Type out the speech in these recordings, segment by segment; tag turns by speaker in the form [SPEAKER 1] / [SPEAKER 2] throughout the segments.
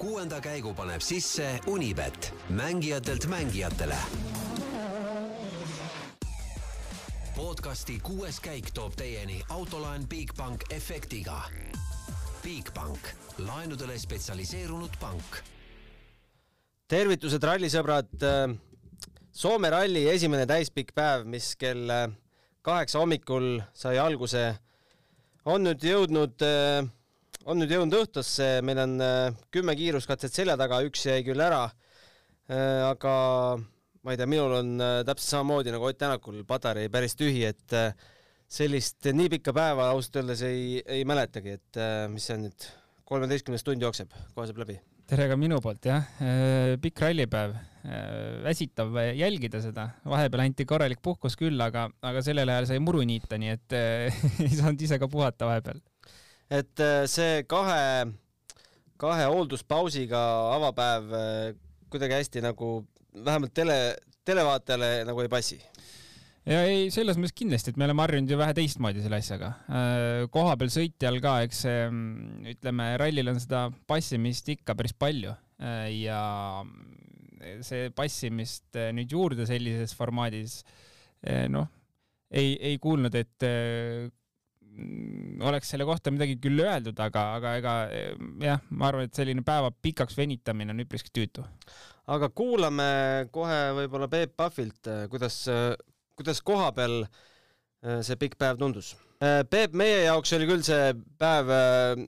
[SPEAKER 1] kuuenda käigu paneb sisse Unibet, mängijatelt mängijatele. podcasti kuues käik toob teieni autolaen Bigbank efektiga. Bigbank, laenudele spetsialiseerunud pank.
[SPEAKER 2] tervitused, rallisõbrad. Soome ralli esimene täispikk päev, mis kell kaheksa hommikul sai alguse, on nüüd jõudnud äh, on nüüd jõudnud õhtusse, meil on äh, kümme kiiruskatset selja taga, üks jäi küll ära, äh, aga ma ei tea, minul on äh, täpselt samamoodi nagu Ott Tänakul patarei päris tühi, et sellist nii pikka päeva ausalt öeldes ei, ei mäletagi, et mis see nüüd, kolmeteistkümnes tund jookseb, kohe saab läbi.
[SPEAKER 3] tere ka minu poolt, jah. pikk rallipäev, väsitav jälgida seda, vahepeal anti korralik puhkus küll, aga, aga sellel ajal sai muru niita, nii et ei saanud ise ka puhata vahepeal
[SPEAKER 2] et äh, see kahe, kahe hoolduspausiga avapäev äh, kuidagi hästi nagu vähemalt tele, televaatajale nagu ei passi
[SPEAKER 3] ja ei, selles mõttes kindlasti, et me oleme harjunud ju vähe teistmoodi selle asjaga. Äh, kohapeal sõitjal ka, eks see, mm, ütleme, rallil on seda passimist ikka päris palju ja see passimist nüüd juurde sellises formaadis, noh, ei, ei kuulnud, et Mm, oleks selle kohta midagi küll öeldud, aga, aga ega jah, ma arvan, et selline päeva pikaks venitamine on üpriski tüütu.
[SPEAKER 2] aga kuulame kohe võib-olla Peep Pahvilt, kuidas, kuidas koha peal äh, see pikk päev tundus. Äh, Peep, meie jaoks oli küll see päev äh,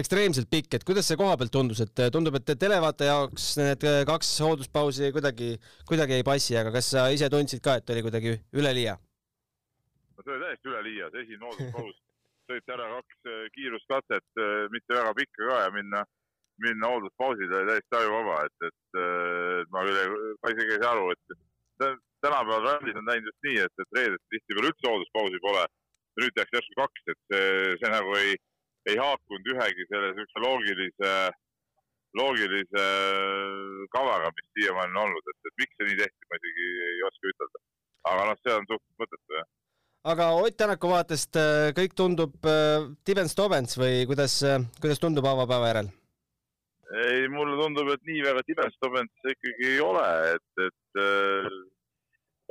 [SPEAKER 2] ekstreemselt pikk, et kuidas see koha pealt tundus, et tundub, et televaataja jaoks need kaks hoolduspausi kuidagi, kuidagi ei passi, aga kas sa ise tundsid ka, et oli kuidagi üleliia?
[SPEAKER 4] No see oli täiesti üleliia, see esimene hoolduspaus, sõita ära kaks äh, kiiruskatset, äh, mitte väga pikka ka ja minna, minna hoolduspausile täiesti ajuvaba, et, et, et ma küll, ma isegi ei saa aru, et tänapäeval rallis on läinud just nii, et, et reedeti tihtipeale üldse hoolduspausi pole. nüüd tehakse järsku kaks, et see, see nagu ei, ei haakunud ühegi selle niisuguse loogilise, loogilise kavaga, mis siiamaani on olnud, et, et miks see nii tehti, ma isegi ei oska ütelda. aga noh, see on suhteliselt mõttetu jah
[SPEAKER 2] aga Ott Tänaku vaatest äh, kõik tundub äh, tibens-tobens või kuidas, äh, kuidas tundub avapäeva järel?
[SPEAKER 4] ei, mulle tundub, et nii väga tibens-tobens see ikkagi ei ole, et, et,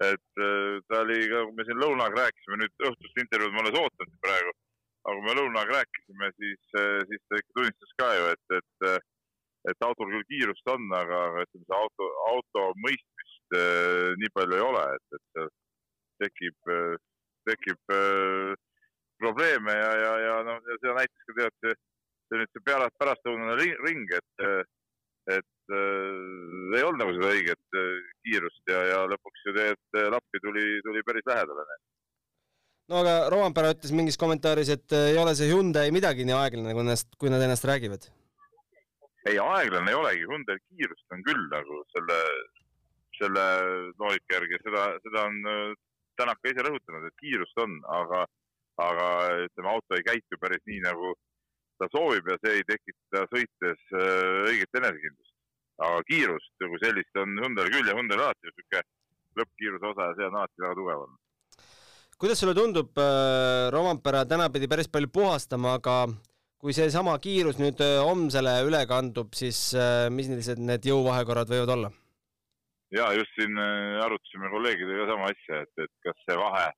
[SPEAKER 4] et ta oli ka, kui me siin lõunaga rääkisime, nüüd õhtust intervjuud ma alles ootan praegu, aga kui me lõunaga rääkisime, siis, siis ta ikka tunnistas ka ju, et, et, et autol küll kiirust on, aga, aga ütleme, see auto, auto mõistmist nii palju ei ole, et, et tekib tekib äh, probleeme ja, ja, ja noh, ja seda näitas ka tead see, see nüüd see pärast, pärastlõunane ring, et, et äh, ei olnud nagu seda õiget äh, kiirust ja, ja lõpuks ju tegelikult äh, lappi tuli, tuli päris lähedale.
[SPEAKER 2] no aga Rompera ütles mingis kommentaaris, et äh, ei ole see Hyundai midagi nii aeglane, kui ennast, kui nad ennast räägivad.
[SPEAKER 4] ei, aeglane ei olegi, Hyundai kiirust on küll nagu selle, selle loogika järgi, seda, seda on Tänak ka ise rõhutanud, et kiirust on, aga, aga ütleme, auto ei käitu päris nii, nagu ta soovib ja see ei tekita sõites äh, õiget enesekindlust. aga kiirust kui sellist on Hyundai'l küll ja Hyundai'l alati niisugune lõppkiiruse osa ja see on alati väga tugev olnud.
[SPEAKER 2] kuidas sulle tundub, äh, Rompera täna pidi päris palju puhastama, aga kui seesama kiirus nüüd äh, homsele üle kandub, siis millised need jõuvahekorrad võivad olla?
[SPEAKER 4] ja just siin arutasime kolleegidega sama asja, et, et kas see vahe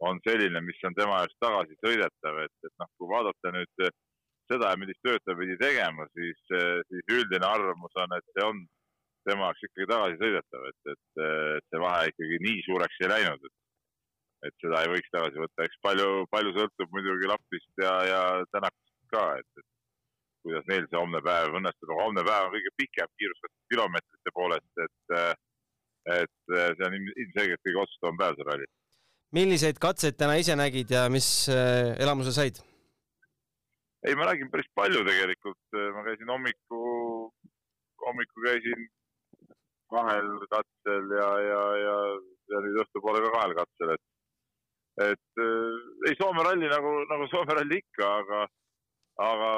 [SPEAKER 4] on selline, mis on tema jaoks tagasi sõidetav, et, et noh, kui vaadata nüüd seda, millist tööd ta pidi tegema, siis, äh, siis üldine arvamus on, et see on tema jaoks ikkagi tagasi sõidetav, et, et, et see vahe ikkagi nii suureks ei läinud, et, et seda ei võiks tagasi võtta, eks palju, palju sõltub muidugi Lapist ja, ja Tänakust ka, et, et kuidas neil see homne päev õnnestub, aga homne päev on kõige pikem kiirus kilomeetrite poolest, et et see on ilmselgelt kõige otsustavam päev seal rallis.
[SPEAKER 2] Milliseid katseid täna ise nägid ja mis äh, elamuse said?
[SPEAKER 4] ei, ma nägin päris palju tegelikult, äh, ma käisin hommiku, hommikul käisin kahel katsel ja, ja, ja, ja nüüd õhtupoole ka kahel katsel, et et äh, ei, Soome ralli nagu, nagu Soome ralli ikka, aga, aga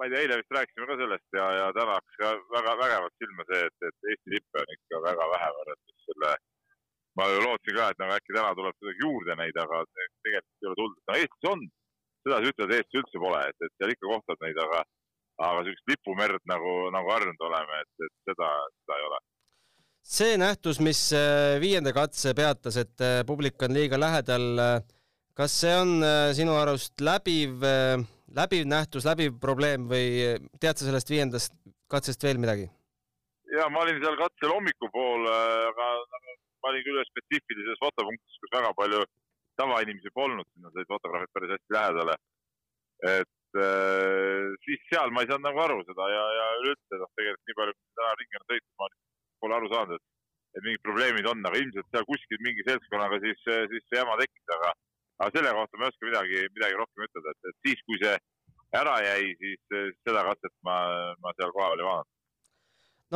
[SPEAKER 4] ma ei tea, eile vist rääkisime ka sellest ja, ja täna hakkas ka väga vägevalt silma see, et, et Eesti lippe on ikka väga vähe võrreldes selle. Ma ju lootsin ka, et nagu äkki täna tuleb kuidagi juurde neid, aga tegelikult ei ole tulnud. no Eestis on, seda sa ütled, Eestis üldse pole, et, et seal ikka kohtad neid, aga, aga siukest lipumerd nagu, nagu harjunud oleme, et, et seda, seda ei ole.
[SPEAKER 2] see nähtus, mis äh, viienda katse peatas, et äh, publik on liiga lähedal, äh, kas see on sinu arust läbiv, läbiv nähtus, läbiv probleem või tead sa sellest viiendast katsest veel midagi?
[SPEAKER 4] ja ma olin seal katsel hommikupoole, aga ma olin küll ühes spetsiifilises fotopunktis, kus väga palju tavainimesi polnud, sinna said fotograafid päris hästi lähedale. et äh, siis seal ma ei saanud nagu aru seda ja, ja üleüldse noh, tegelikult nii palju, kui täna ringi on sõitnud, ma pole aru saanud, et, et mingid probleemid on, aga ilmselt seal kuskil mingi seltskonnaga siis, siis see jama tekkis, aga, aga selle kohta ma ei oska midagi, midagi rohkem ütelda, et, et siis, kui see ära jäi, siis seda katset ma, ma seal kohapeal ei vaadanud.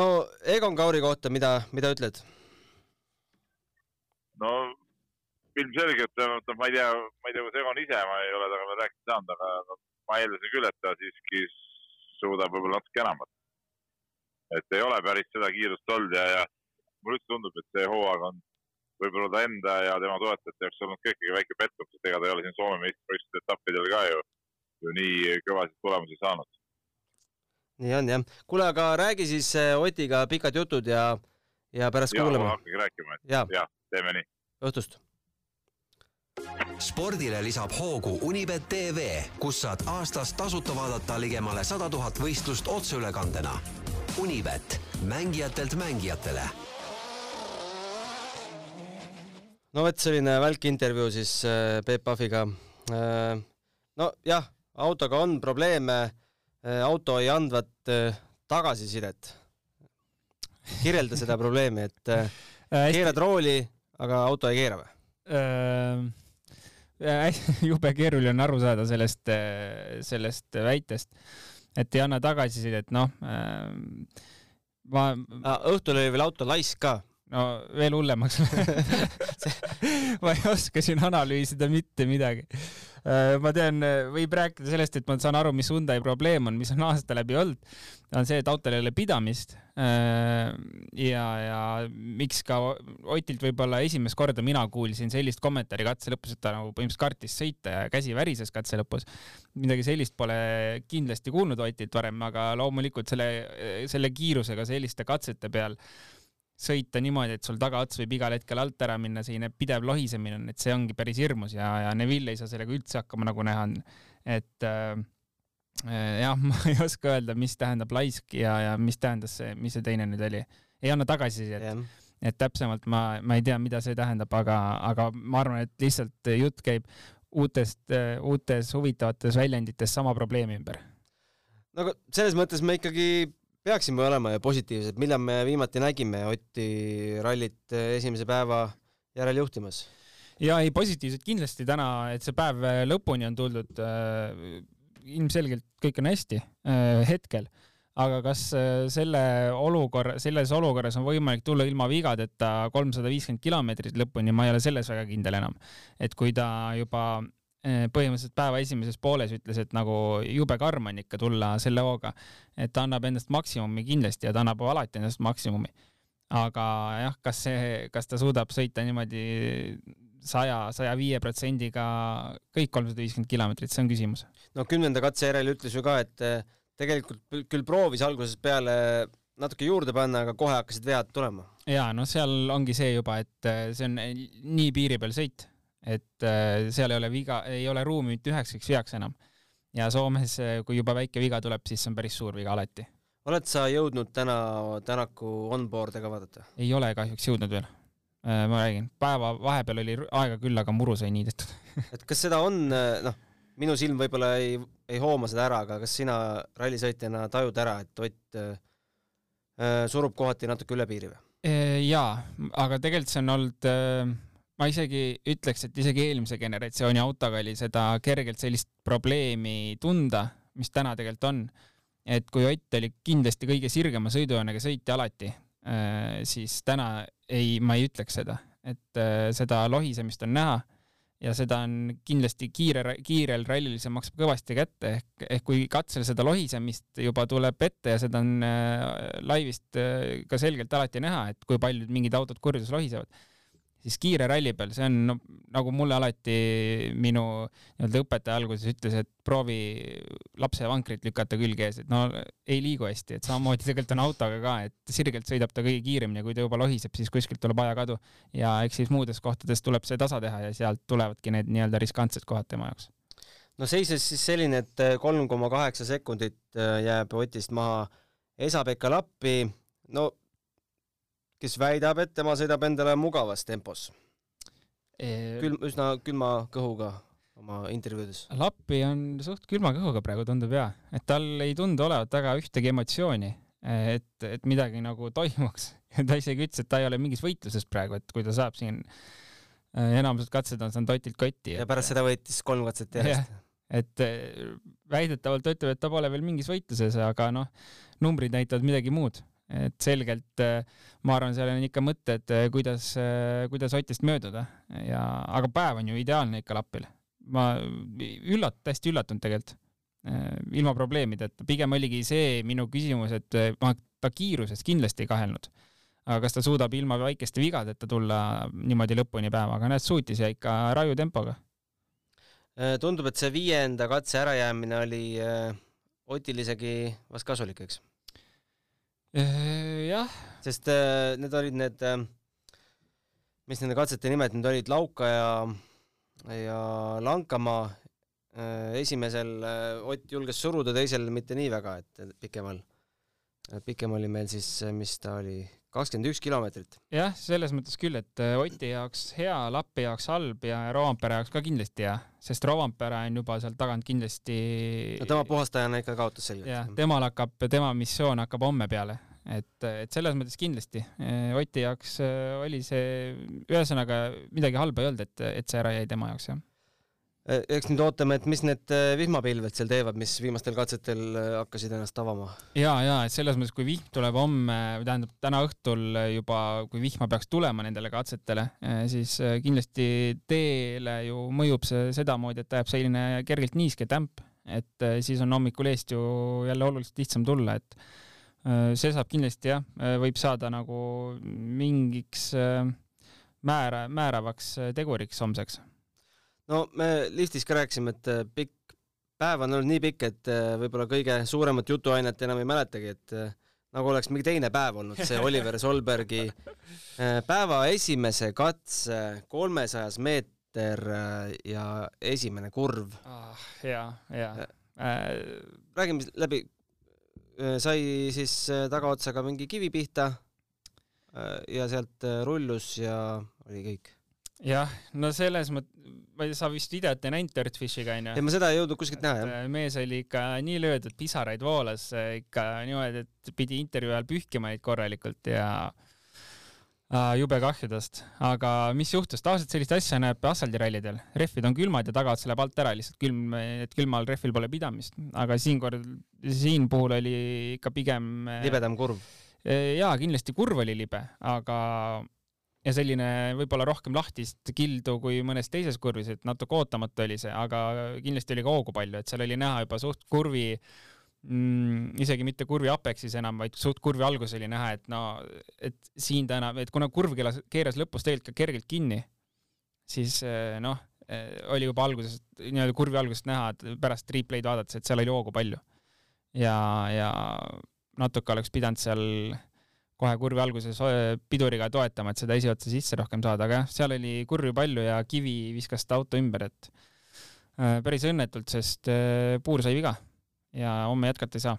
[SPEAKER 2] no Egon Kauri kohta, mida, mida ütled?
[SPEAKER 4] No ilmselgelt, noh, ma ei tea, ma ei tea, kas Egon ise, ma ei ole temaga veel rääkida saanud, aga ma eeldasin küll, et ta siiski suudab võib-olla natuke enamat. et ei ole päris seda kiirust olnud ja, ja mulle üldse tundub, et see hooaeg on võib-olla ta enda ja tema toetajate jaoks olnud ka ikkagi väike pettumus, et ega ta ei ole siin Soome meistrivõistluste etappidel ka ju, ju nii kõvasid tulemusi saanud.
[SPEAKER 2] nii on jah. kuule, aga räägi siis eh, Otiga pikad jutud ja, ja pärast ja, kuulame.
[SPEAKER 4] hakake rääkima, et ja. ja teeme nii.
[SPEAKER 2] Õhtust
[SPEAKER 1] spordile lisab hoogu Unibet tv, kus saad aastas tasuta vaadata ligemale sada tuhat võistlust otseülekandena. Unibet, mängijatelt mängijatele.
[SPEAKER 2] no vot, selline välk intervjuu siis äh, Peep Pahviga. Äh, nojah, autoga on probleeme. Äh, auto ei andvat tagasisidet. kirjelda seda probleemi, et keerad rooli, aga auto ei keera või?
[SPEAKER 3] jube keeruline on aru saada sellest, sellest väitest, et ei anna tagasisidet, noh
[SPEAKER 2] ma. õhtul oli veel auto laisk ka
[SPEAKER 3] no veel hullemaks ma ei oska siin analüüsida mitte midagi. Äh, ma tean, võib rääkida sellest, et ma saan aru, mis Hyundai probleem on, mis on aasta läbi olnud, on see, et autol ei ole pidamist. Äh, ja, ja miks ka Otilt võib-olla esimest korda mina kuulsin sellist kommentaari katse lõpus, et ta nagu põhimõtteliselt kartis sõita ja käsi värises katse lõpus. midagi sellist pole kindlasti kuulnud Otilt varem, aga loomulikult selle, selle kiirusega selliste katsete peal sõita niimoodi, et sul tagaots võib igal hetkel alt ära minna, selline pidev lohisemine on, et see ongi päris hirmus ja, ja Neville ei saa sellega üldse hakkama, nagu näha on. et äh, jah, ma ei oska öelda, mis tähendab laisk ja, ja mis tähendas see, mis see teine nüüd oli. ei anna tagasisidet et täpsemalt ma, ma ei tea, mida see tähendab, aga, aga ma arvan, et lihtsalt jutt käib uutest, uutes huvitavates väljendites sama probleemi ümber.
[SPEAKER 2] no aga selles mõttes me ikkagi peaksime olema ju positiivsed, millal me viimati nägime Otti rallit esimese päeva järel juhtimas?
[SPEAKER 3] ja ei, positiivsed kindlasti täna, et see päev lõpuni on tuldud äh,. ilmselgelt kõik on hästi äh, hetkel, aga kas äh, selle olukorra, selles olukorras on võimalik tulla ilma vigadeta kolmsada viiskümmend kilomeetrit lõpuni, ma ei ole selles väga kindel enam. et kui ta juba Eh, põhimõtteliselt päeva esimeses pooles ütles, et nagu jube karm on ikka tulla selle hooga, et ta annab endast maksimumi kindlasti ja ta annab alati endast maksimumi. aga jah, kas see, kas ta suudab sõita niimoodi saja, saja viie protsendiga kõik kolmsada viiskümmend kilomeetrit, see on küsimus.
[SPEAKER 2] no kümnenda katse järel ütles ju ka, et eh, tegelikult küll proovis algusest peale natuke juurde panna, aga kohe hakkasid vead tulema.
[SPEAKER 3] ja no seal ongi see juba, et eh, see on nii piiri peal sõit et äh, seal ei ole viga, ei ole ruumi mitte üheksaks veaks enam. ja Soomes, äh, kui juba väike viga tuleb, siis see on päris suur viga alati.
[SPEAKER 2] oled sa jõudnud täna Tänaku onboard'e ka vaadata?
[SPEAKER 3] ei ole kahjuks jõudnud veel. Äh, ma räägin, päeva vahepeal oli aega küll, aga muru sai niidetud
[SPEAKER 2] et kas seda on, noh, minu silm võib-olla ei, ei hooma seda ära, aga kas sina rallisõitjana tajud ära, et Ott äh, surub kohati natuke üle piiri või?
[SPEAKER 3] jaa, aga tegelikult see on olnud äh, ma isegi ütleks, et isegi eelmise generatsiooni autoga oli seda kergelt sellist probleemi tunda, mis täna tegelikult on. et kui Ott oli kindlasti kõige sirgema sõidujoonega sõitja alati, äh, siis täna ei, ma ei ütleks seda, et äh, seda lohisemist on näha ja seda on kindlasti kiire, kiirel rallil see maksab kõvasti kätte ehk, ehk kui katsel seda lohisemist juba tuleb ette ja seda on äh, laivist ka selgelt alati näha, et kui palju mingid autod kurjus lohisevad siis kiire ralli peal, see on no, nagu mulle alati minu nii-öelda õpetaja alguses ütles, et proovi lapse vankrit lükata külge ees, et no ei liigu hästi, et samamoodi tegelikult on autoga ka, et sirgelt sõidab ta kõige kiiremini kui ta juba lohiseb, siis kuskilt tuleb ajakadu ja eks siis muudes kohtades tuleb see tasa teha ja sealt tulevadki need nii-öelda riskantsed kohad tema jaoks.
[SPEAKER 2] No seises siis selline, et kolm koma kaheksa sekundit äh, jääb Otist maha Esa-Pekka Lappi, no kes väidab, et tema sõidab endale mugavas tempos. külm, üsna külma kõhuga oma intervjuudes.
[SPEAKER 3] Lappi on suht külma kõhuga praegu tundub ja, et tal ei tundu olevat väga ühtegi emotsiooni, et, et midagi nagu toimuks. ta isegi ütles, et ta ei ole mingis võitluses praegu, et kui ta saab siin äh, enamused katsed on saanud Otilt kotti.
[SPEAKER 2] ja pärast seda võitis kolm katset järjest.
[SPEAKER 3] et äh, väidetavalt ta ütleb, et ta pole veel mingis võitluses, aga noh, numbrid näitavad midagi muud et selgelt äh, ma arvan, seal on ikka mõtted, äh, kuidas, äh, kuidas Otist mööduda ja, aga päev on ju ideaalne ikka Lappil. ma üllat-, hästi üllatunud tegelikult, ilma probleemideta, pigem oligi see minu küsimus, et ma, ta kiiruses kindlasti ei kahelnud. aga kas ta suudab ilma väikeste vigadeta tulla niimoodi lõpuni päeva, aga näed, suutis ja ikka raju tempoga.
[SPEAKER 2] tundub, et see viienda katse ärajäämine oli Otil isegi vast kasulik, eks
[SPEAKER 3] jah.
[SPEAKER 2] sest äh, need olid need, äh, mis nende katsete nimed nüüd olid, Lauka ja, ja Lankamaa. esimesel Ott julges suruda, teisel mitte nii väga, et pikemal, pikem oli meil siis, mis ta oli, kakskümmend üks kilomeetrit.
[SPEAKER 3] jah, selles mõttes küll, et Oti jaoks hea, Lappi jaoks halb ja Rovanpere jaoks ka kindlasti hea, sest Rovanpere on juba seal tagant kindlasti
[SPEAKER 2] no tema puhastajana ikka kaotas selgelt.
[SPEAKER 3] jah, temal hakkab, tema missioon hakkab homme peale et, et selles mõttes kindlasti Oti jaoks äh, oli see, ühesõnaga midagi halba ei olnud, et, et see ära jäi tema jaoks, jah.
[SPEAKER 2] Äh, eks nüüd ootame, et mis need äh, vihmapilved seal teevad, mis viimastel katsetel hakkasid ennast avama.
[SPEAKER 3] ja, ja et selles mõttes, kui vihm tuleb homme, või tähendab täna õhtul juba, kui vihma peaks tulema nendele katsetele, siis kindlasti teele ju mõjub see sedamoodi, et ta jääb selline kergelt niiske tämp, et siis on hommikul eest ju jälle oluliselt lihtsam tulla, et see saab kindlasti jah, võib saada nagu mingiks määra, määravaks teguriks homseks.
[SPEAKER 2] No me liftis ka rääkisime, et pikk päev on olnud nii pikk, et võib-olla kõige suuremat jutuainet enam ei mäletagi, et nagu oleks mingi teine päev olnud, see Oliver Solbergi päeva esimese katse kolmesajas meeter ja esimene kurv
[SPEAKER 3] ah,. ja, ja
[SPEAKER 2] äh,. räägime läbi, Äh, sai siis äh, tagaotsaga mingi kivi pihta äh, ja sealt rullus ja oli kõik.
[SPEAKER 3] Jah, no selles mõttes, sa vist videot ei näinud Dirtfishiga onju?
[SPEAKER 2] ei, ma seda ei jõudnud kuskilt näha,
[SPEAKER 3] jah. mees oli ikka nii löödud, pisaraid voolas ikka niimoodi, et pidi intervjuu ajal pühkima neid korralikult ja äh, jube kahjudest, aga mis juhtus, tavaliselt sellist asja näeb asfaldirallidel, rehvid on külmad ja tagaotsa läheb alt ära lihtsalt külm, et külmal rehvil pole pidamist, aga siinkord, siin puhul oli ikka pigem
[SPEAKER 2] äh, libedam kurv.
[SPEAKER 3] Äh, jaa, kindlasti kurv oli libe, aga ja selline võib-olla rohkem lahtist kildu kui mõnes teises kurvis, et natuke ootamatu oli see, aga kindlasti oli ka hoogu palju, et seal oli näha juba suht kurvi mm, isegi mitte kurvi apeksis enam, vaid suht kurvi alguses oli näha, et no, et siin ta enam, et kuna kurv keeras, keeras lõpus tegelikult ka kergelt kinni, siis eh, noh, eh, oli juba alguses, nii-öelda kurvi algusest näha, et pärast replay'd vaadates, et seal oli hoogu palju. ja, ja natuke oleks pidanud seal kohe kurvi alguses piduriga toetama, et seda esiotsa sisse rohkem saada, aga jah, seal oli kurvi palju ja kivi viskas seda auto ümber, et päris õnnetult, sest puur sai viga ja homme jätkata ei saa.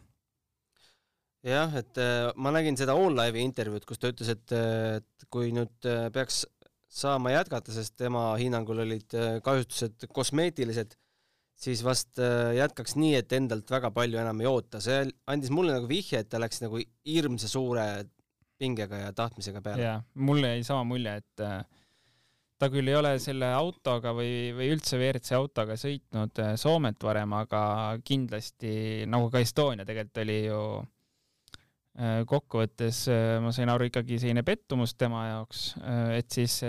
[SPEAKER 2] jah, et äh, ma nägin seda OnLive'i intervjuud, kus ta ütles, et, et kui nüüd äh, peaks saama jätkata, sest tema hinnangul olid äh, kahjustused kosmeetilised, siis vast jätkaks nii, et endalt väga palju enam ei oota. see andis mulle nagu vihje, et ta läks nagu hirmsa suure pingega ja tahtmisega peale.
[SPEAKER 3] jaa, mulle jäi sama mulje, et äh, ta küll ei ole selle autoga või, või üldse WRC autoga sõitnud äh, Soomet varem, aga kindlasti nagu ka Estonia tegelikult oli ju äh, kokkuvõttes, ma sain aru, ikkagi selline pettumus tema jaoks, et siis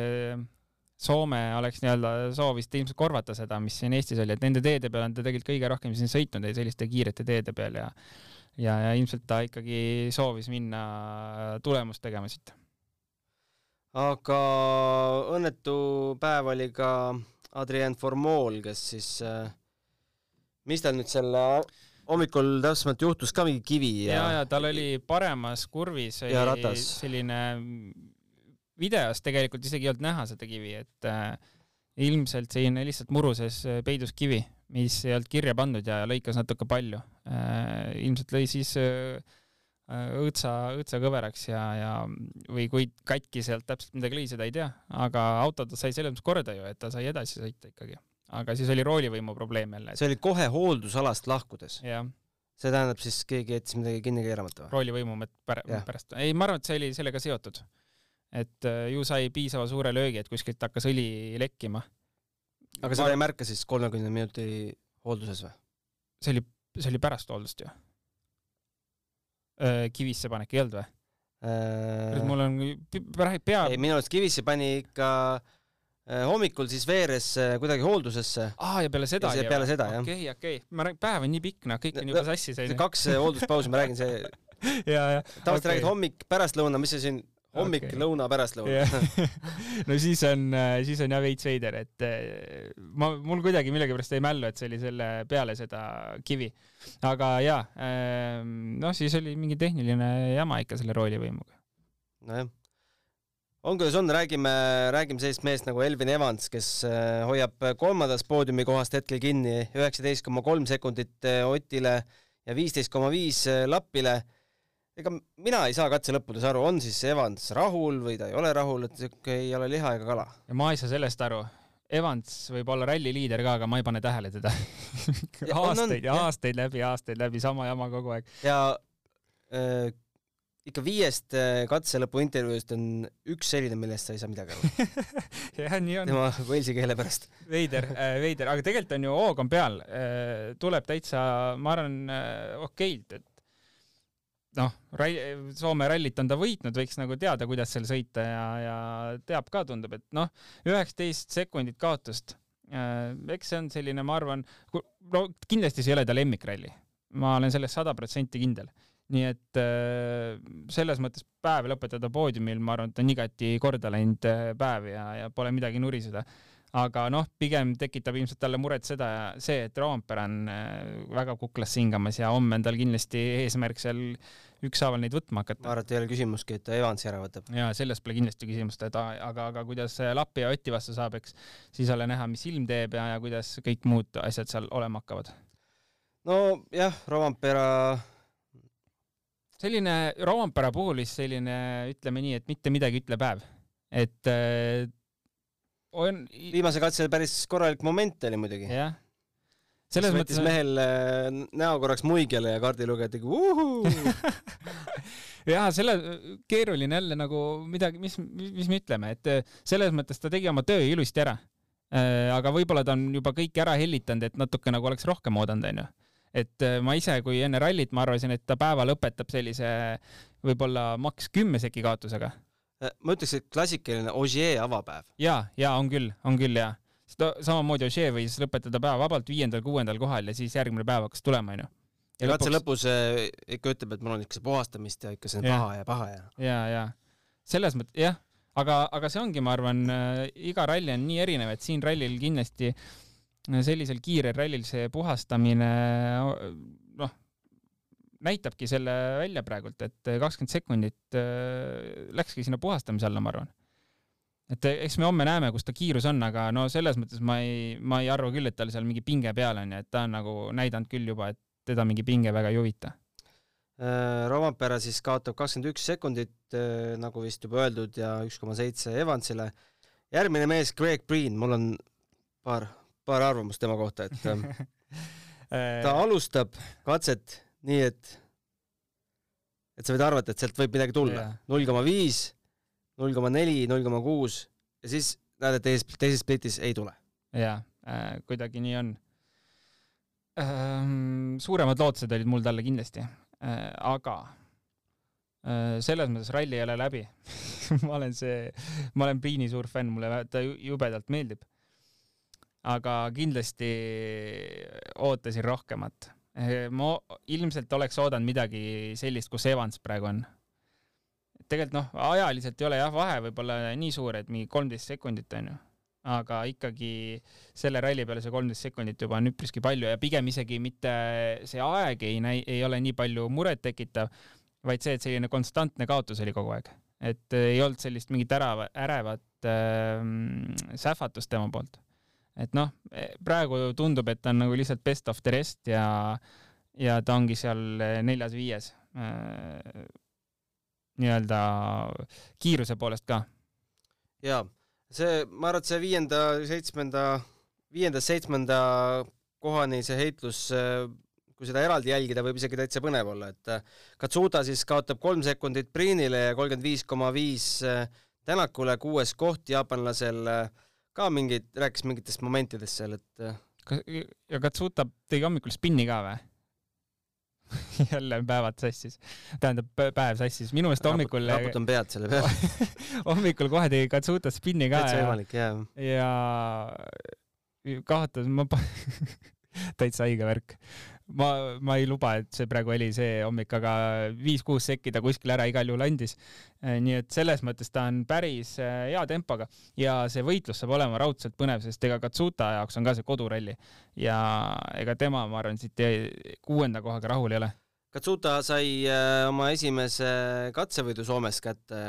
[SPEAKER 3] Soome oleks nii-öelda soovis ilmselt korvata seda, mis siin Eestis oli, et nende teede peal on ta tegelikult kõige rohkem siin sõitnud, selliste kiirete teede peal ja ja, ja ilmselt ta ikkagi soovis minna tulemust tegema siit
[SPEAKER 2] aga õnnetu päev oli ka Adrien Formol, kes siis äh, mis tal nüüd selle hommikul täpsemalt juhtus ka mingi kivi
[SPEAKER 3] ja, ja, ja tal oli paremas kurvis
[SPEAKER 2] ja ratas.
[SPEAKER 3] selline videos tegelikult isegi ei olnud näha seda kivi, et äh, ilmselt selline lihtsalt muru sees äh, peidus kivi, mis ei olnud kirja pandud ja lõikas natuke palju äh,. ilmselt lõi siis äh, õõtsa, õõtsa kõveraks ja, ja või kui katki sealt täpselt midagi lõi, seda ei tea, aga auto ta sai selles mõttes korda ju, et ta sai edasi sõita ikkagi aga siis oli roolivõimu probleem jälle et....
[SPEAKER 2] see oli kohe hooldusalast lahkudes?
[SPEAKER 3] jah.
[SPEAKER 2] see tähendab siis keegi jättis midagi kinni keeramata või?
[SPEAKER 3] roolivõimu pär pärast, ei, ma arvan, et see oli sellega seotud. Et äh, ju sai piisava suure löögi, et kuskilt hakkas õli lekkima.
[SPEAKER 2] aga seda ma... ei märka siis kolmekümne minuti hoolduses või?
[SPEAKER 3] see oli, see oli pärast hooldust ju. Äh, kivisse panek ei olnud või? Äh, mul on pea.
[SPEAKER 2] ei, minu arust kivisse pani ikka hommikul siis veeres kuidagi hooldusesse.
[SPEAKER 3] aa, ja peale seda
[SPEAKER 2] ja peale seda,
[SPEAKER 3] jah. okei, okei. ma räägin, päev on nii pikk, noh, kõik on juba sassis,
[SPEAKER 2] kaks hoolduspausi, ma räägin, see tavaliselt okay. räägid hommik, pärastlõuna, mis see siin hommik okay., lõuna, pärastlõuna
[SPEAKER 3] no siis on, siis on jah veits veider, et ma, mul kuidagi millegipärast jäi mällu, et see oli selle peale seda kivi. aga jaa, noh, siis oli mingi tehniline jama ikka selle roolivõimuga.
[SPEAKER 2] nojah on kuidas on, räägime, räägime sellisest mehest nagu Elvin Evans, kes äh, hoiab kolmandast poodiumi kohast hetkel kinni, üheksateist koma kolm sekundit äh, Otile ja viisteist koma viis äh, Lapile. Ega mina ei saa katse lõppudes aru, on siis Evans rahul või ta ei ole rahul, et siuke ei ole liha ega kala.
[SPEAKER 3] ma ei saa sellest aru. Evans võib olla ralli liider ka, aga ma ei pane tähele teda aastaid ja aastaid läbi, aastaid läbi, sama jama kogu aeg.
[SPEAKER 2] ja äh, ikka viiest äh, katse lõpu intervjuust on üks selline, millest sa ei saa midagi aru
[SPEAKER 3] jah, nii on.
[SPEAKER 2] tema Walesi keele pärast.
[SPEAKER 3] veider äh,, veider, aga tegelikult on ju hoog on peal äh,, tuleb täitsa, ma arvan äh,, okeilt, et noh, Soome rallit on ta võitnud, võiks nagu teada, kuidas seal sõita ja, ja teab ka, tundub, et noh, üheksateist sekundit kaotust äh,. eks see on selline, ma arvan, no kindlasti see ei ole ta lemmikralli, ma olen selles sada protsenti kindel nii et äh, selles mõttes päev lõpetada poodiumil, ma arvan, et on igati korda läinud äh, päev ja, ja pole midagi nuriseda. Aga noh, pigem tekitab ilmselt talle muret seda, see, et Roompere on äh, väga kuklas hingamas ja homme on tal kindlasti eesmärk seal ükshaaval neid võtma hakata.
[SPEAKER 2] ma arvan, et ei ole küsimustki, et ta Evansi ära võtab.
[SPEAKER 3] ja selles pole kindlasti küsimust, et aga, aga kuidas Lappi ja Oti vastu saab, eks siis ole näha, mis ilm teeb ja, ja kuidas kõik muud asjad seal olema hakkavad.
[SPEAKER 2] nojah, Roompere
[SPEAKER 3] selline Roompere puhul siis selline, ütleme nii, et mitte midagi ütle päev, et äh,
[SPEAKER 2] on. viimase katse päris korralik moment oli muidugi.
[SPEAKER 3] jah.
[SPEAKER 2] selles mõttes. mehel äh, näo korraks muigele ja kaardilugeja tegi uhuu
[SPEAKER 3] jah, selle keeruline jälle nagu midagi, mis, mis me ütleme, et äh, selles mõttes ta tegi oma töö ilusti ära. Äh, aga võib-olla ta on juba kõik ära hellitanud, et natuke nagu oleks rohkem oodanud, onju et ma ise, kui enne rallit ma arvasin, et ta päeva lõpetab sellise võib-olla maks kümne seki kaotusega.
[SPEAKER 2] Äh, ma ütleks, et klassikaline Ogier avapäev.
[SPEAKER 3] ja, ja on küll, on küll ja. samamoodi Ogier võis lõpetada päeva vabalt viiendal-kuuendal kohal ja siis järgmine päev hakkas tulema, onju.
[SPEAKER 2] ja katse lõpus äh, ikka ütleb, et mul on ikka see puhastamist ja ikka see on ja. paha ja paha ja.
[SPEAKER 3] ja, ja selles mõttes jah, aga, aga see ongi, ma arvan äh,, iga ralli on nii erinev, et siin rallil kindlasti sellisel kiirel rallil see puhastamine näitabki selle välja praegult, et kakskümmend sekundit äh, läkski sinna puhastamise alla, ma arvan. et eks me homme näeme, kus ta kiirus on, aga no selles mõttes ma ei, ma ei arva küll, et tal seal mingi pinge peal on ja et ta on nagu näidanud küll juba, et teda mingi pinge väga ei huvita.
[SPEAKER 2] Äh, Rovampere siis kaotab kakskümmend üks sekundit, äh, nagu vist juba öeldud, ja üks koma seitse Evansile. järgmine mees, Greg Breen, mul on paar paar arvamust tema kohta, et ähm, ta alustab katset nii, et, et sa võid arvata, et sealt võib midagi tulla. null koma viis, null koma neli, null koma kuus ja siis näed, et teises, teises splitis ei tule.
[SPEAKER 3] jaa äh,, kuidagi nii on ähm,. suuremad lootused olid mul talle kindlasti äh,, aga äh, selles mõttes ralli ei ole läbi ma olen see, ma olen Priini suur fänn, mulle ta jubedalt meeldib aga kindlasti ootasin rohkemat. Ma ilmselt oleks oodanud midagi sellist, kus Evans praegu on. tegelikult noh, ajaliselt ei ole jah, vahe võib-olla nii suur, et mingi kolmteist sekundit onju, aga ikkagi selle ralli peale see kolmteist sekundit juba on üpriski palju ja pigem isegi mitte see aeg ei näi-, ei ole nii palju murettekitav, vaid see, et selline konstantne kaotus oli kogu aeg, et ei olnud sellist mingit ärava, ärevat äh, sähvatust tema poolt. Et noh, praegu tundub, et ta on nagu lihtsalt best of the rest ja ja ta ongi seal neljas-viies äh, nii-öelda kiiruse poolest ka.
[SPEAKER 2] jaa, see, ma arvan, et see viienda, seitsmenda, viienda-seitsmenda kohani see heitlus, kui seda eraldi jälgida, võib isegi täitsa põnev olla, et Katsuta siis kaotab kolm sekundit Priinile ja kolmkümmend viis koma viis Tänakule, kuues koht jaapanlasel ka mingid, rääkis mingitest momentidest seal, et
[SPEAKER 3] ja Katsuta tegi hommikul spinni ka või? jälle päevad sassis, tähendab päev sassis, minu meelest hommikul.
[SPEAKER 2] raputan pead selle peale
[SPEAKER 3] hommikul kohe tegi Katsuta spinni ka.
[SPEAKER 2] täitsa võimalik, jaa.
[SPEAKER 3] ja kaotas, ma täitsa haige värk. Ma, ma ei luba, et see praegu oli see hommik, aga viis-kuus sekki ta kuskil ära igal juhul andis. nii et selles mõttes ta on päris äh, hea tempoga ja see võitlus saab olema raudselt põnev, sest ega Katsuta jaoks on ka see koduralli ja ega tema, ma arvan, siit kuuenda kohaga rahul ei ole.
[SPEAKER 2] Katsuta sai äh, oma esimese katsevõidu Soomes kätte,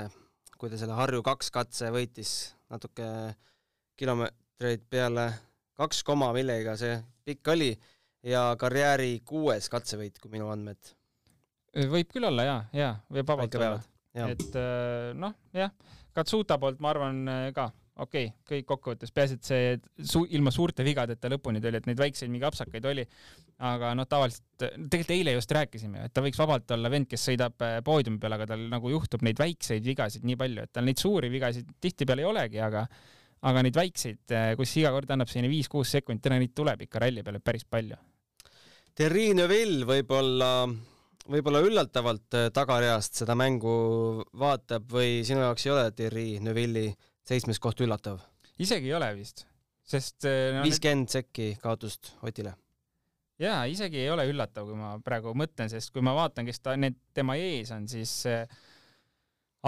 [SPEAKER 2] kui ta selle Harju kaks katse võitis natuke kilomeetreid peale kaks koma millegagi see pikk oli ja karjääri kuues katsevõit, kui minu andmed.
[SPEAKER 3] võib küll olla jaa, jaa, võib vabalt olla. et äh, noh, jah, Katsuta poolt ma arvan äh, ka okei okay,, kõik kokkuvõttes, peaasi, et see su ilma suurte vigadeta lõpuni tuli, et neid väikseid mingi apsakaid oli. aga noh, tavaliselt, tegelikult eile just rääkisime, et ta võiks vabalt olla vend, kes sõidab äh, poodiumi peal, aga tal nagu juhtub neid väikseid vigasid nii palju, et tal neid suuri vigasid tihtipeale ei olegi, aga aga neid väikseid, eh, kus iga kord annab selline viis-kuus sekundit, täna neid tuleb ikka ralli peale päris palju.
[SPEAKER 2] Thierry Neuville võib-olla, võib-olla üllatavalt eh, tagareast seda mängu vaatab või sinu jaoks ei ole Thierry Neuville'i seitsmes koht üllatav?
[SPEAKER 3] isegi ei ole vist, sest eh,
[SPEAKER 2] no, viiskümmend need... sekki kaotust Otile.
[SPEAKER 3] jaa, isegi ei ole üllatav, kui ma praegu mõtlen, sest kui ma vaatan, kes ta, need tema ees on, siis äh,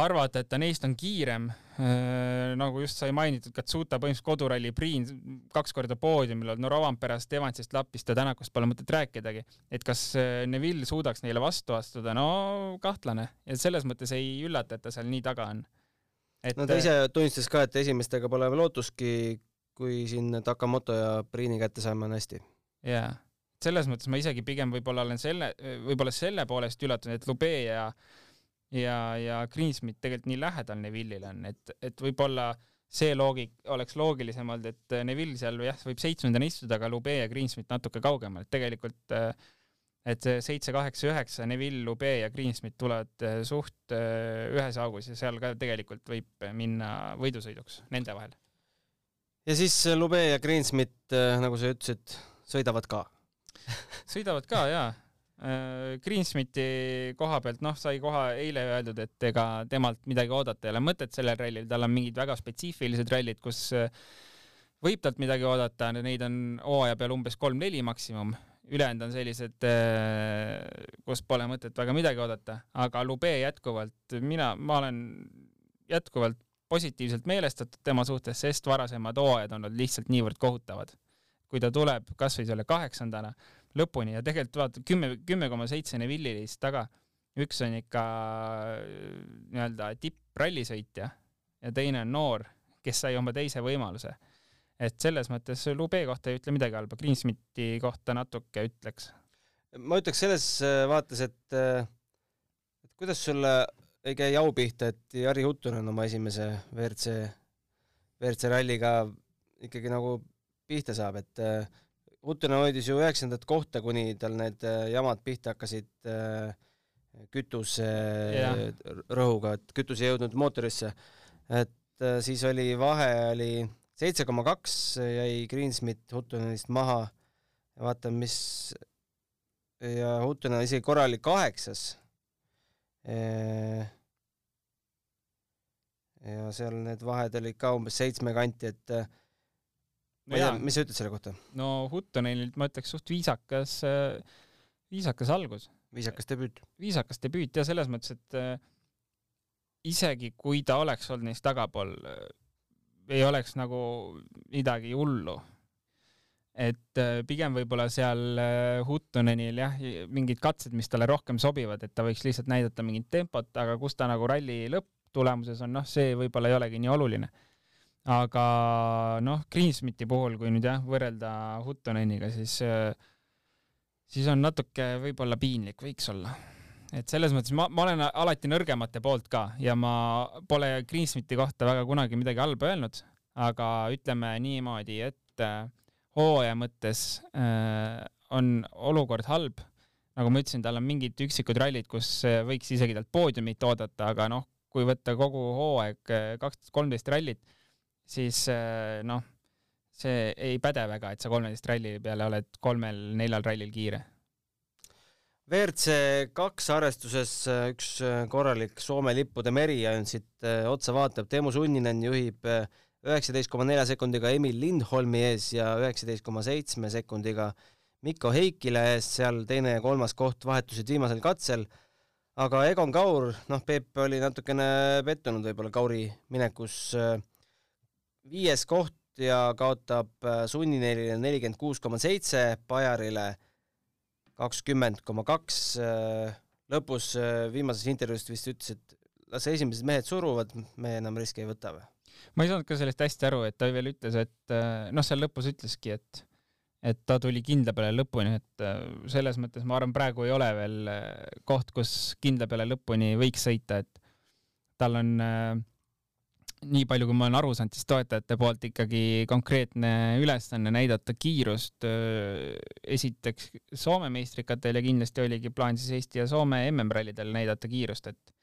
[SPEAKER 3] arvata, et ta neist on kiirem äh,, nagu just sai mainitud, Katsuta põhimõtteliselt koduralli Priin kaks korda poodiumil olnud, no Rovanperast, Evansist, Lapist ja Tänakust pole mõtet rääkidagi. et kas äh, Neville suudaks neile vastu astuda, no kahtlane ja selles mõttes ei üllata, et ta seal nii taga on.
[SPEAKER 2] et no ta ise tunnistas ka, et esimestega pole lootustki, kui siin Takamoto ja Priini kätte saime, on hästi.
[SPEAKER 3] jaa, selles mõttes ma isegi pigem võib-olla olen selle, võib-olla selle poolest üllatunud, et Lube ja ja, ja Greensmith tegelikult nii lähedal Neville'ile on, et, et võib-olla see loogik oleks loogilisem olnud, et Neville seal jah, võib seitsmendana istuda, aga Lube ja Greensmith natuke kaugemal, et tegelikult et see seitse, kaheksa, üheksa, Neville, Lube ja Greensmith tulevad suht ühes augus ja seal ka tegelikult võib minna võidusõiduks nende vahel.
[SPEAKER 2] ja siis Lube ja Greensmith, nagu sa ütlesid, sõidavad ka.
[SPEAKER 3] Sõidavad ka jaa. Äh, Greensmiti koha pealt, noh, sai koha eile öeldud, et ega temalt midagi oodata ei ole. Mõtet sellel rallil, tal on mingid väga spetsiifilised rallid, kus äh, võib talt midagi oodata, neid on hooaja peal umbes kolm-neli maksimum, ülejäänud on sellised, äh, kus pole mõtet väga midagi oodata, aga Lube jätkuvalt, mina, ma olen jätkuvalt positiivselt meelestatud tema suhtes, sest varasemad hooajad on olnud lihtsalt niivõrd kohutavad. kui ta tuleb kasvõi selle kaheksandana lõpuni ja tegelikult vaata kümme, kümme koma seitse Neville'ist taga, üks on ikka äh, nii-öelda tipprallisõitja ja teine on noor, kes sai oma teise võimaluse. et selles mõttes Lube kohta ei ütle midagi halba, Greensmiti kohta natuke ütleks.
[SPEAKER 2] ma ütleks selles äh, vaates, et, äh, et kuidas sulle ei käi au pihta, et Jari Huttunen oma esimese WRC, WRC ralliga ikkagi nagu pihta saab, et Huttunen hoidis ju üheksandat kohta, kuni tal need äh, jamad pihta hakkasid äh, kütuse rõhuga, et kütus ei jõudnud mootorisse. et äh, siis oli vahe oli seitse koma kaks, jäi Greensmith Huttunenist maha. vaatame, mis ja Huttunen isegi korra oli kaheksas. ja seal need vahed olid ka umbes seitsme kanti, et ma ei tea, mis sa ütled selle kohta?
[SPEAKER 3] no Huttonenilt ma ütleks suht viisakas, viisakas algus.
[SPEAKER 2] viisakas debüüt.
[SPEAKER 3] viisakas debüüt ja selles mõttes, et isegi kui ta oleks olnud neist tagapool, ei oleks nagu midagi hullu. et pigem võib-olla seal Huttonenil jah, mingid katsed, mis talle rohkem sobivad, et ta võiks lihtsalt näidata mingit tempot, aga kus ta nagu ralli lõpptulemuses on, noh, see võib-olla ei olegi nii oluline aga noh, Greensmiti puhul, kui nüüd jah, võrrelda Huttoneniga, siis, siis on natuke võib-olla piinlik, võiks olla. et selles mõttes ma, ma olen alati nõrgemate poolt ka ja ma pole Greensmiti kohta väga kunagi midagi halba öelnud, aga ütleme niimoodi, et äh, hooaja mõttes äh, on olukord halb. nagu ma ütlesin, tal on mingid üksikud rallid, kus äh, võiks isegi talt poodiumit oodata, aga noh, kui võtta kogu hooaeg, äh, kaksteist, kolmteist rallit siis äh, noh, see ei päde väga, et sa kolmeteist ralli peale oled kolmel-neljal rallil kiire.
[SPEAKER 2] WRC kaks arvestuses äh, üks äh, korralik Soome lippude meri ainult siit otsa vaatab, Teemu Sunninen juhib üheksateist koma nelja sekundiga Emil Lindholmi ees ja üheksateist koma seitsme sekundiga Mikko Heikile ees, seal teine ja kolmas koht vahetusid viimasel katsel, aga Egon Kaur, noh, Peep oli natukene pettunud võib-olla Kauri minekus äh, viies koht ja kaotab äh, Sunninelile nelikümmend kuus koma seitse, Bajarile kakskümmend koma kaks. Äh, lõpus äh, viimases intervjuus vist ütles, et las esimesed mehed suruvad, me enam riske ei võta või?
[SPEAKER 3] ma ei saanud ka sellest hästi aru, et ta veel ütles, et noh, seal lõpus ütleski, et et ta tuli kindla peale lõpuni, et selles mõttes ma arvan, praegu ei ole veel koht, kus kindla peale lõpuni võiks sõita, et tal on äh, nii palju, kui ma olen aru saanud, siis toetajate poolt ikkagi konkreetne ülesanne näidata kiirust esiteks Soome meistrikatel ja kindlasti oligi plaan siis Eesti ja Soome MM-rallidel näidata kiirust, et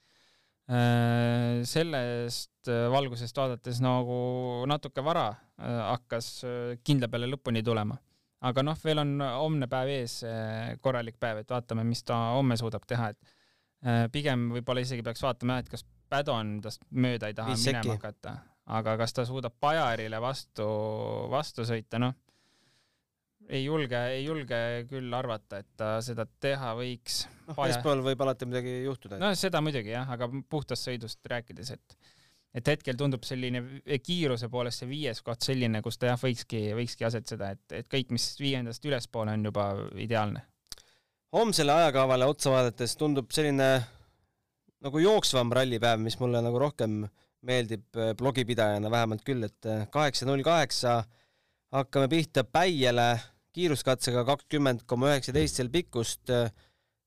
[SPEAKER 3] sellest valgusest vaadates nagu natuke vara hakkas kindla peale lõpuni tulema. aga noh, veel on homne päev ees, korralik päev, et vaatame, mis ta homme suudab teha, et pigem võib-olla isegi peaks vaatama et kas Padon tast mööda ei taha Viis minema sekki. hakata, aga kas ta suudab Bajarile vastu, vastu sõita, noh, ei julge, ei julge küll arvata, et ta seda teha võiks.
[SPEAKER 2] noh, eespool võib alati midagi juhtuda.
[SPEAKER 3] no seda muidugi jah, aga puhtast sõidust rääkides, et et hetkel tundub selline kiiruse poolest see viies koht selline, kus ta jah, võikski, võikski asetseda, et, et kõik, mis viiendast ülespoole on juba ideaalne.
[SPEAKER 2] homsele ajakavale otsa vaadates tundub selline nagu jooksvam rallipäev, mis mulle nagu rohkem meeldib äh, blogipidajana vähemalt küll, et äh, kaheksa null kaheksa hakkame pihta Päiele kiiruskatsega kakskümmend koma üheksateist seal pikkust äh,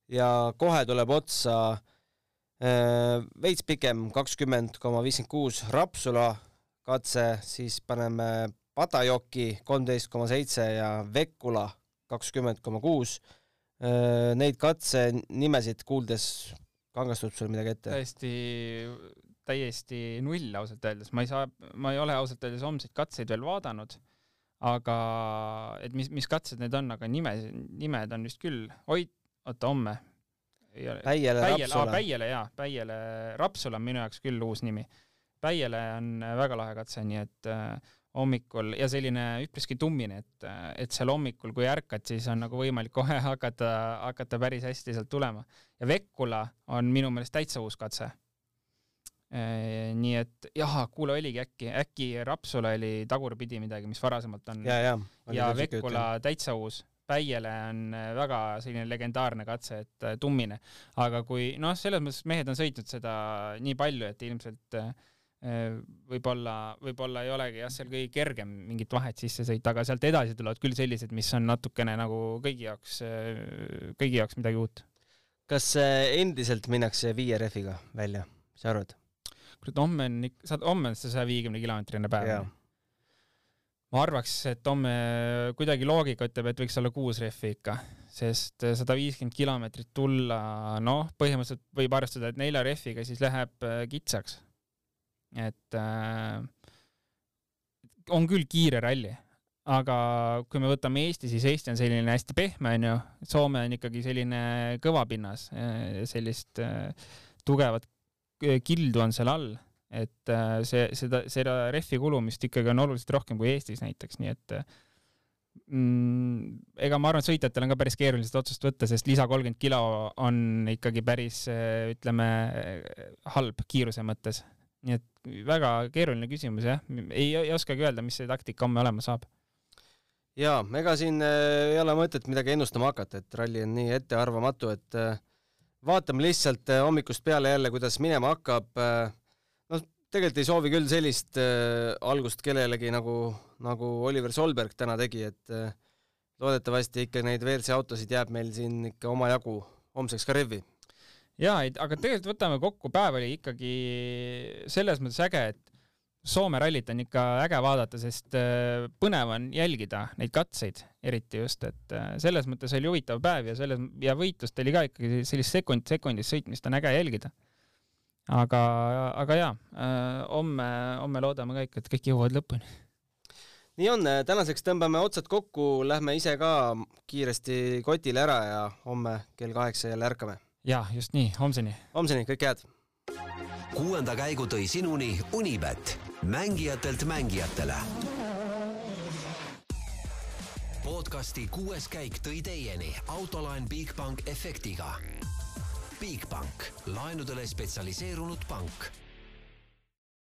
[SPEAKER 2] ja kohe tuleb otsa veits pikem, kakskümmend koma viiskümmend kuus Rapsula katse, siis paneme Patajoki kolmteist koma seitse ja Vekula kakskümmend koma kuus. Neid katse nimesid kuuldes kangastub sul midagi ette?
[SPEAKER 3] täiesti, täiesti null ausalt öeldes, ma ei saa, ma ei ole ausalt öeldes homseid katseid veel vaadanud, aga et mis, mis katsed need on, aga nime, nimed on vist küll, oi, oota, homme.
[SPEAKER 2] Päiele, Rapsula.
[SPEAKER 3] Päiele jaa, Päiele, Rapsula on minu jaoks küll uus nimi. Päiele on väga lahe katse, nii et äh, hommikul ja selline üpriski tummine, et, et seal hommikul, kui ärkad, siis on nagu võimalik kohe hakata, hakata päris hästi sealt tulema. ja Vekkula on minu meelest täitsa uus katse. nii et jah, kuule, oligi äkki, äkki Rapsula oli tagurpidi midagi, mis varasemalt on.
[SPEAKER 2] ja, ja,
[SPEAKER 3] ja Vekkula täitsa uus. Päiele on väga selline legendaarne katse, et tummine, aga kui noh, selles mõttes mehed on sõitnud seda nii palju, et ilmselt äh, Äh, võib-olla, võib-olla ei olegi jah, seal kõige kergem mingit vahet sisse sõita, aga sealt edasi tulevad küll sellised, mis on natukene nagu kõigi jaoks, äh, kõigi jaoks midagi uut.
[SPEAKER 2] kas äh, endiselt minnakse viie rehviga välja, mis sa arvad?
[SPEAKER 3] kurat, homme on ikka, saad, homme on see saja viiekümne kilomeetrine päev. ma arvaks, et homme kuidagi loogika ütleb, et võiks olla kuus rehvi ikka, sest sada viiskümmend kilomeetrit tulla, noh, põhimõtteliselt võib arvestada, et nelja rehviga siis läheb kitsaks et äh, on küll kiire ralli, aga kui me võtame Eesti, siis Eesti on selline hästi pehme, onju, Soome on ikkagi selline kõva pinnas, äh, sellist äh, tugevat kildu on seal all, et äh, see, seda, seda rehvi kulumist ikkagi on oluliselt rohkem kui Eestis näiteks, nii et mm, ega ma arvan, et sõitjatel on ka päris keeruline seda otsust võtta, sest lisa kolmkümmend kilo on ikkagi päris, ütleme, halb kiiruse mõttes. nii et väga keeruline küsimus jah, ei, ei oskagi öelda, mis see taktika homme olema saab.
[SPEAKER 2] jaa, ega siin äh, ei ole mõtet midagi ennustama hakata, et ralli on nii ettearvamatu, et äh, vaatame lihtsalt äh, hommikust peale jälle, kuidas minema hakkab. noh, tegelikult ei soovi küll sellist algust kellelegi nagu, nagu Oliver Solberg täna tegi, et loodetavasti ikka neid WRC autosid jääb meil siin ikka omajagu homseks ka revvi
[SPEAKER 3] jaa, aga tegelikult võtame kokku, päev oli ikkagi selles mõttes äge, et Soome rallit on ikka äge vaadata, sest äh, põnev on jälgida neid katseid, eriti just, et äh, selles mõttes oli huvitav päev ja selles ja võitlust oli ka ikkagi sellist sekund sekundis sõitmist on äge jälgida. aga, aga jaa, äh, homme, homme loodame ka ikka, et kõik jõuavad lõpuni
[SPEAKER 2] nii on, tänaseks tõmbame otsad kokku, lähme ise ka kiiresti kotile ära ja homme kell kaheksa jälle ärkame
[SPEAKER 3] ja just nii, homseni.
[SPEAKER 2] homseni, kõike head.
[SPEAKER 1] kuuenda käigu tõi sinuni Unibet, mängijatelt mängijatele. podcasti kuues käik tõi teieni autolaen Bigbank efektiga. Bigbank, laenudele spetsialiseerunud pank